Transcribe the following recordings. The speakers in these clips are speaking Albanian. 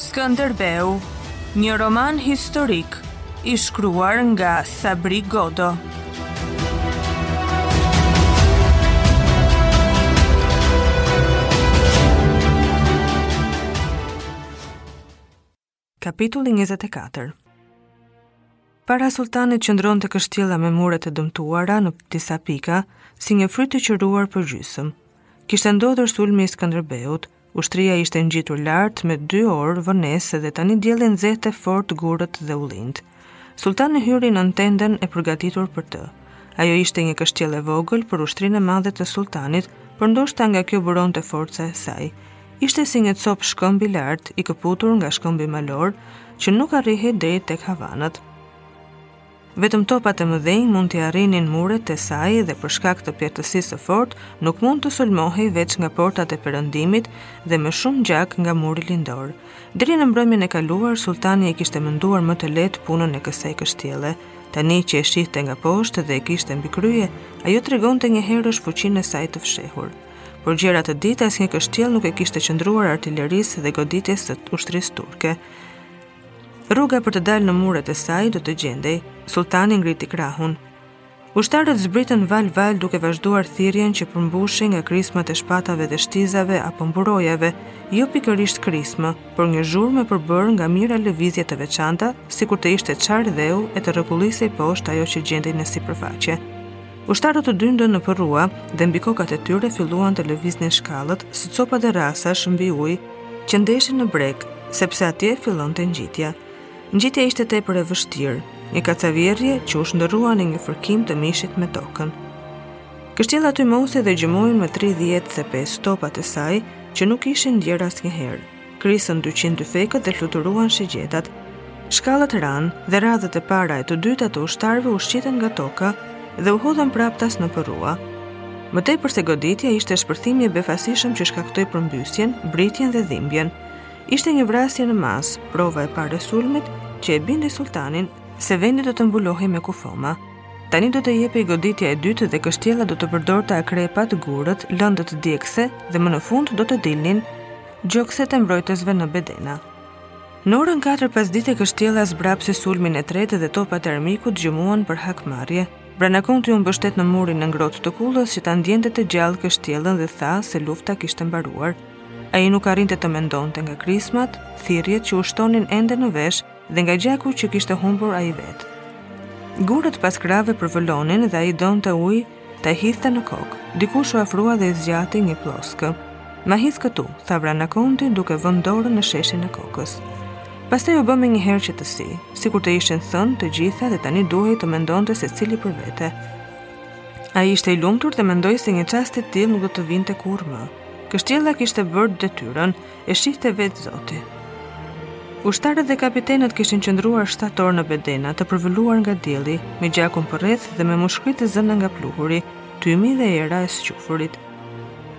Skënderbeu, një roman historik i shkruar nga Sabri Godo. Kapitulli 24 Para sulltanit qëndronte kështjella me mure të dëmtuara në disa pika, si një frut i qëruar për gjysëm. Kishte ndodhur sulmi i Skënderbeut, ushtria ishte ngjitur lart me 2 orë vonesë dhe tani dielli nxehte fort gurët dhe ullinjtë. Sulltani hyri në tendën e përgatitur për të. Ajo ishte një kështjellë e vogël për ushtrinë e madhe të sulltanit, por ndoshta nga kjo buronte forca e saj. Ishte si një copë shkëmb i lartë i këputur nga shkëmbi malor që nuk arrihej deri tek havanët. Vetëm topat e mëdhenj mund t'i arrinin muret e saj dhe për shkak të pjerrtësisë së fortë nuk mund të sulmohej veç nga portat e perëndimit dhe me shumë gjak nga muri lindor. Deri në mbrëmjen e kaluar, sulltani e kishte menduar më të lehtë punën e kësaj kështjelle. Tani që e shihte nga poshtë dhe e kishte mbi krye, ajo tregonte njëherësh fuqinë e saj të fshehur. Por gjer atë ditë asnjë kështjellë nuk i kishte qëndruar artilerisë dhe goditjes së ushtrisë turke. Rruga për të dalë në muret e saj do të gjendej. Sulltani ngriti krahun. Ushtarët zbritën valë-valë duke vazhduar thirrjen që përmbushej nga krismat e shpatave dhe shtizave apo mburojave, jo pikërisht krismë, por një zhurmë e përbërë nga mijëra lëvizje të veçanta, sikur të ishte çarë dheu e të rrekullisej poshtë ajo që gjendej në sipërfaqe. Ushtarët u dyndën në përrua dhe mbi kokat e tyre filluan të lëviznin shkallët si copa dërrasash mbi ujë që ndeshin në breg, sepse atje fillonte ngjitja. Ngjitja ishte tepër e vështirë, një kacavjerje që u shndërrua në një fërkim të mishit me tokën. Kështjella tymosi dhe gjëmoi me 35 topat e saj që nuk ishin ndier asnjëherë. Krisën dyqind dyfekët dhe fluturuan shigjetat. Shkallët ranë dhe radhët e para e të dyta të ushtarëve u shqitën nga toka dhe u hodhën praptas në përrua. Më tepër se goditja ishte shpërthimi i befasishëm që shkaktoi përmbysjen, britjen dhe dhimbjen. Ishte një vrasje në masë, prova e parë e sulmit që e bindi sulltanin se vendi do të mbulohej me kufoma. Tani do të jepej goditja e dytë dhe kështjella do të përdorte akrepat, gurët, lëndët djegëse dhe më në fund do të dilnin gjokset e mbrojtësve në bedena. Në orën 4 pasdite kështjella zbrapsi sulmin e tretë dhe topat e armikut gjëmuan për hakmarrje. Vrana Konti u mbështet në murin e ngrohtë të kullës që ta ndjente të gjallë kështjellën dhe tha se lufta kishte mbaruar. Ai nuk arrinte të mendonte nga krismat, thirrjet që ushtonin ende në vesh dhe nga gjaku që kishte humbur ai vetë. Gurët pas krahëve përvëlonin dhe ai donte ujë Ta hidhte në kokë. Dikush u afrua dhe i zgjati një ploskë. Ma hidh këtu, tha Vranakonti duke vënë dorën në sheshin e kokës. Pastaj u bë menjëherë qetësi, sikur të ishin thënë të gjitha dhe tani duhej të mendonte secili për vete. Ai ishte i lumtur dhe mendoi se një çast i tillë nuk do të vinte kurrë më. Kështjela kishte bërë detyrën, E shihte vetë Zoti. Ushtarët dhe kapitenët kishin qëndruar shtatë orë në bedena të përvëluar nga dielli, me gjakun përreth dhe me mushkri të zëna nga pluhuri, tymi dhe era e squfurit.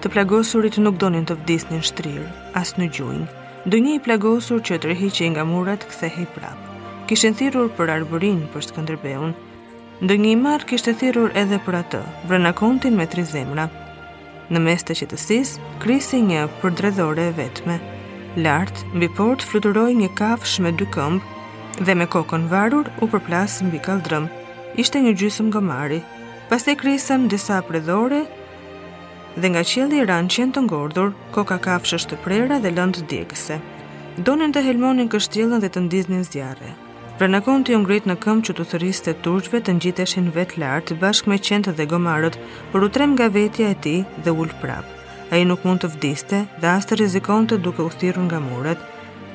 Të plagosurit nuk donin të vdisnin shtrirë, as në gjunjë. Ndonjë i plagosur që tërhiqej nga muret kthehej prap. Kishin thirrur për Arbërinë, për Skënderbeun. Ndonjë i marrë kishte thirrur edhe për atë, Vranakontin me tri zemra. Në mes të qetësisë, krisi një predhore e vetme. Lart, mbi portë fluturoi një kafshë me dy këmbë dhe me kokën varur u përplas mbi kaldrëm. Ishte një gjysmë gomari. Pastaj krisën disa predhore dhe nga qielli ranë qen të ngordhur, koka kafshësh të prera dhe lëndë djegëse. Donin të helmonin kështjellën dhe të ndiznin zjarre. Vranakonti u ngrit në këmbë që t'u thërriste turqve të ngjiteshin vetë lart bashkë me qentë dhe gomarët, por u tremb nga vetja e tij dhe u ul prap. Ai nuk mund të vdiste dhe as të rrezikonte duke u thirrur nga muret.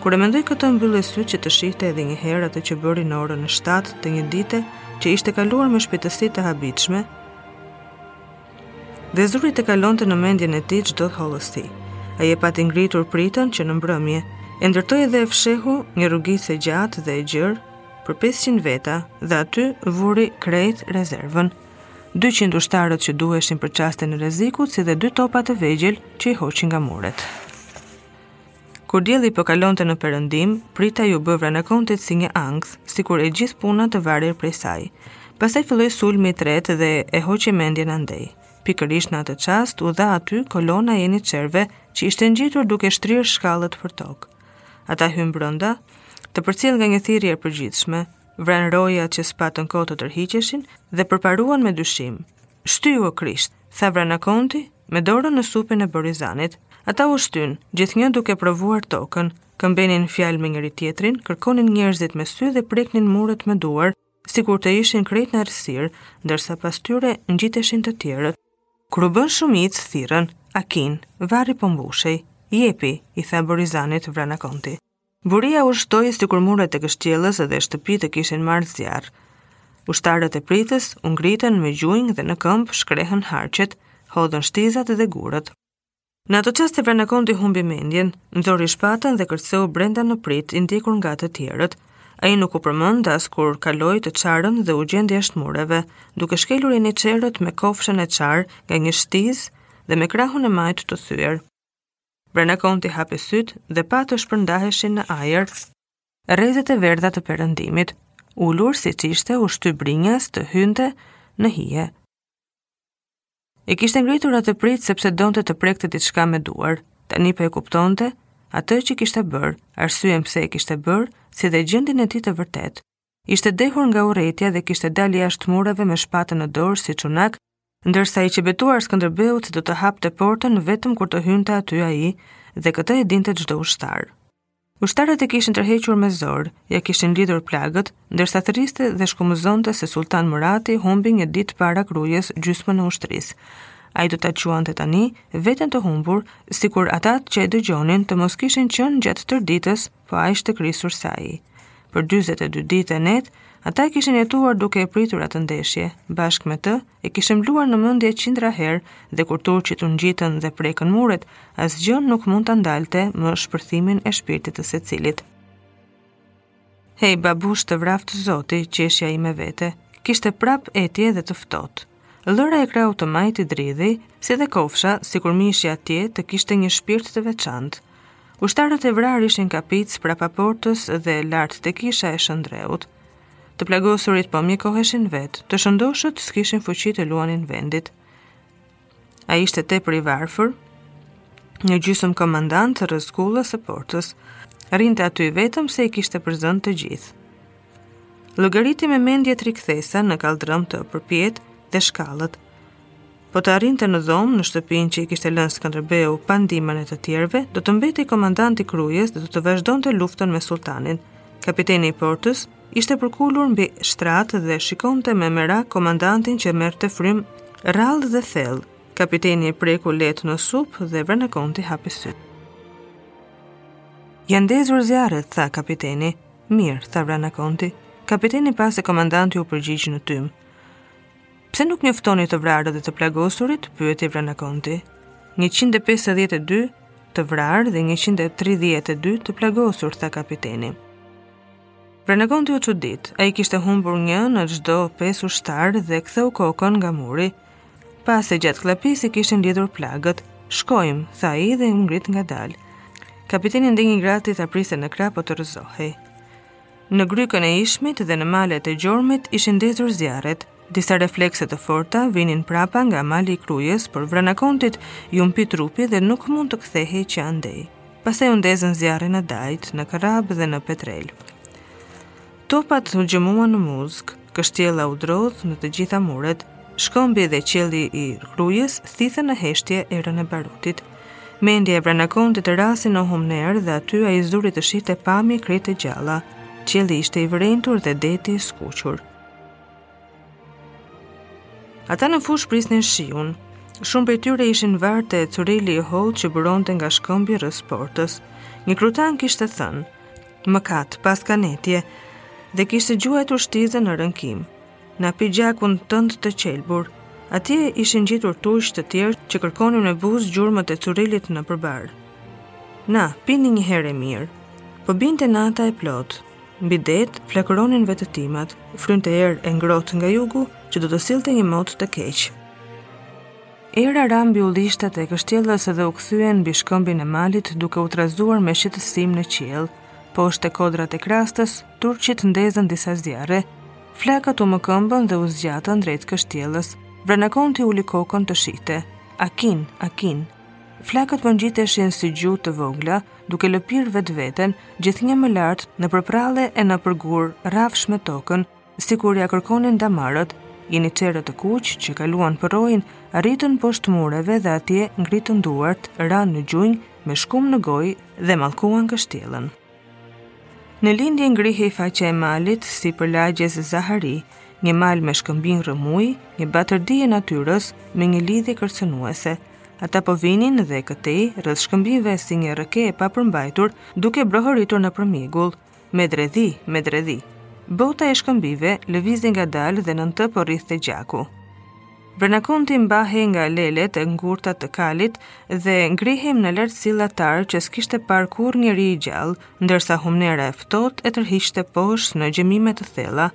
Kur e mendoi këtë mbylli sytë që të shihte edhe një herë atë që bëri në orën 7 të një dite që ishte kaluar me shpejtësi të habitshme, Vezurit e kalonte në mendjen e tij çdo hollësti. Ai e pati ngritur pritën që në mbrëmje, e ndërtoi dhe e fshehu, një rrugicë e gjatë dhe e gjerë për 500 veta dhe aty vuri krejt rezervën. 200 ushtarët që duheshin për çastin e rrezikut, si dhe dy topa të vegjël që i hoqi nga muret. Kur dielli po kalonte në perëndim, prita iu bë Vranakontit si një ankth, sikur e gjithë puna të varej prej saj. Pastaj filloi sulmi i tretë dhe e hoqi mendjen andej. Pikërisht në atë çast u dha aty kolona e jeniçerëve që ishte ngjitur duke shtrirë shkallët për tokë. Ata hynë brënda, të përcjellë nga një thirrje e përgjithshme, vranë rojat që s'patën kohë të tërhiqeshin dhe përparuan me dyshim. Shtyji o Krisht! tha Vranakonti, me dorën në supin e Borizanit. Ata u shtynë, gjithnjë duke provuar tokën, këmbenin fjalë me njëri-tjetrin, kërkonin njerëzit me sy dhe preknin muret me duar, sikur të ishin krejt në errësirë, ndërsa pas tyre ngjiteshin të tjerët. Kur u bënë shumicë, thirrën, akin, varri po mbushej, jepi, i tha Borizanit Vranakonti. Buria ushtoi sikur muret e kështjellës dhe shtëpitë kishin marrë zjarr. Ushtarët e pritës u ngritën me gjunjë dhe në këmbë shkrehën harqet, hodhën shtizat dhe gurët. Në ato çaste Vranakonti humbi mendjen, nxori shpatën dhe kërceu brenda në pritë, i ndjekur nga të tjerët. Ai nuk u përmend as kur kaloi të çarën dhe u gjend jashtë mureve, duke shkelur jeniçerët me kofshën e çarë nga një shtizë dhe me krahun e majtë të thyer. Vranakonti hapi sytë dhe pa të shpërndaheshin në ajër rrezet e verdha të perëndimit, ulur siç ishte u shty brinjas të hynte në hije. E kishte ngritur atë pritë sepse donte të prekte diçka me duar. Tani po e kuptonte atë që kishte bërë, arsyen pse e kishte bërë, si dhe gjendjen e tij të vërtetë. ishte dehur nga urrejtja dhe kishte dalë jashtë mureve me shpatën në dorë si çunak, ndërsa i qe betuar Skënderbeut se do të hapte portën vetëm kur të hynte aty ai dhe këtë e dinte çdo ushtar. Ushtarët e kishin tërhequr me zor, ia kishin lidhur plagët, ndërsa thëriste dhe shkumëzonte se Sultan Murati humbi në një ditë para Krujës gjysmën e ushtrisë. Ai do ta quante tani veten të humbur, sikur ata që e dëgjonin të mos kishin qenë gjatë tërë ditës po aq të krisur sa ai. Për 22 ditë e netë, ata e kishin jetuar duke e pritur atë ndeshje bashkë me të, e kishin luar në mendje qindra herë dhe kur turqit u ngjitën dhe prekën muret, asgjë nuk mund ta ndalte më shpërthimin e shpirtit të secilit. Hej, babush të vraftë zoti, qeshi ai me vete, kishte prapë etje dhe të ftohtë. Llëra e krahut të majtë i dridhej, si dhe kofsha, sikur mishi atje të kishte një shpirt të veçantë. Ushtarët e vrarë ishin kapicë prapa portës dhe lart te kisha e Shën Ndreut. Të plagosurit po mjekoheshin vetë, të shëndoshët s'kishin fuqi të luanin vendit. Ai ishte tepër i varfër, një gjysmë komandant rrëzë kullës së portës. Rrinte aty vetëm se i kishte përzënë të gjithë. Llogariti me mendje tri kthesa në kaldrëm të përpjetë dhe shkallët. Po të arrinte në dhomë, në shtëpinë që i kishte lënë Skënderbeu pa ndihmën e të tjerëve, do të mbetej komandant i Krujës dhe do të vazhdonte luftën me sultanin. Kapiteni i portës ishte përkulur mbi shtrat dhe shikonte me merak komandantin që merrte frymë rrallë dhe thellë. Kapiteni e preku lehtë në sup dhe Vranakonti hapi sytë. Janë ndezur zjarret, tha kapiteni. Mirë, tha Vranakonti. Kapiteni pa se komandanti u përgjigj në tym. Pse nuk njoftoni të vrarët dhe të plagosurit? pyeti Vranakonti. 152 të vrarë dhe 132 të plagosur, tha kapiteni. Vranakonti u çudit, ai kishte humbur një në çdo pesë ushtarë dhe ktheu kokën nga muri, Pas e gjatë kllapisë i kishin lidhur plagët. Shkojmë, tha ai dhe u ngrit ngadalë. Kapiteni ndenji gati ta priste në krahë po të rrëzohej. Në grykën e Ishmit dhe në malet e Gjormit ishin ndezur zjarret. Disa reflekse të forta vinin prapa nga mali i Krujës, por Vranakontit iu mpi trupi dhe nuk mund të kthehej që andej. Pastaj u ndezën zjarre në Dajt, në Krrabë dhe në Petrelë. Topat gjëmuan në muzg, kështjella u drodh në të gjitha muret, shkëmbi dhe qielli i Krujës thithën në heshtje erën e barutit. Mendja e Vranakontit ra si në humnerë dhe aty ai zuri të shihte pamje krejt të gjalla. Qielli ishte i vrenjtur dhe deti i skuqur. Ata në fushë prisnin shiun. Shumë prej tyre ishin varur te curili i hollë që buronte nga shkëmbi rrëzë portës. Një krutan kishte thënë, mëkat, paskan etje, dhe kishte gjuajtur shtizën me rënkim. Na pi gjakun tënd të qelbur. Atje ishin ngjitur turq të tjerë që kërkonin me buzë gjurmët e curilit nëpër bar. Na, pini një herë e mirë. Po binte nata e plotë. Mbi det flakëronin vetëtimat, frynte erë e ngrohtë nga jugu që do të sillte një mot të keq. Era ra mbi ullishtat e kështjellës dhe u kthyen mbi shkëmbin e malit duke u trazuar me shqetësim në qiell. Poshtë te kodrat e Krastës, turqit ndezën disa zjarre. Flakët u mëkëmbën dhe u zgjatën drejt kështjellës. Vranakonti uli kokën të shihte. Akin, Akin, Flakët po ngjiteshin si gjuhë të vogla, duke lëpirë vetveten, gjithnjë më lart, nëpër prralle e nëpër gurë, rrafsh me tokën, sikur ia kërkonin damarët, jeniçerët e kuq që kaluan përroin, arritën poshtë mureve dhe atje ngritën duart, ranë në gjunjë, me shkumë në gojë dhe mallkuan kështjellën. Në lindje ngrihej faqja e malit sipër lagjes Zahari, një mal me shkëmbinj rrëmujë, një batërdi e natyrës me një lidhje kërcënuese. Ata po vinin dhe këtej rreth shkëmbinve si një rrëke e papërmbajtur, duke brohoritur nëpër mjegull. Me dredhi, me dredhi. Bota e shkëmbinjve lëvizi ngadalë dhe nën të po rridhte gjaku. Vranakonti mbahej nga lelet e ngurta të kalit dhe ngrihej në lartësi llahtar që s'kishte parë kurrë njeri i gjallë, ndërsa humnera e ftohtë e tërhiqte poshtë në gjëmime të thella.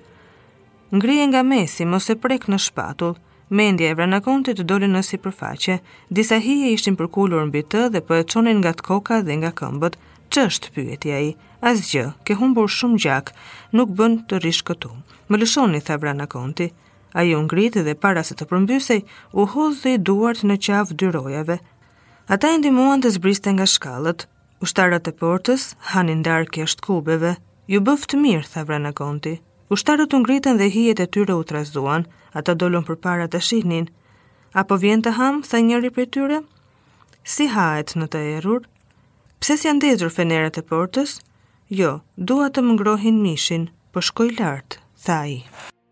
Ngrije nga mesi, mos e prek në shpatull. Mendja e Vranakontit doli në sipërfaqe. Disa hije ishin përkulur mbi të dhe po e çonin nga koka dhe nga këmbët. Ç'është? pyeti ai. Asgjë, ke humbur shumë gjak, nuk bën të rrish këtu. Më lëshoni, tha Vranakonti. Ai u ngrit dhe para se të përmbysej, u hodhi duart në qafë dy rojave. Ata e ndihmuan të zbriste nga shkallët. Ushtarët e portës hanin darkë jashtë kubeve. Ju bëftë mirë, tha Vrana Konti. Ushtarët u ngritën dhe hijet e tyre u trazuan. Ata dolën përpara të shihnin. Apo vjen të hamë, tha njëri prej tyre. Si hahet në të errur? Pse s'janë ndezur fenerat e portës? Jo, dua të më ngrohin mishin, po shkoj lart, tha ai.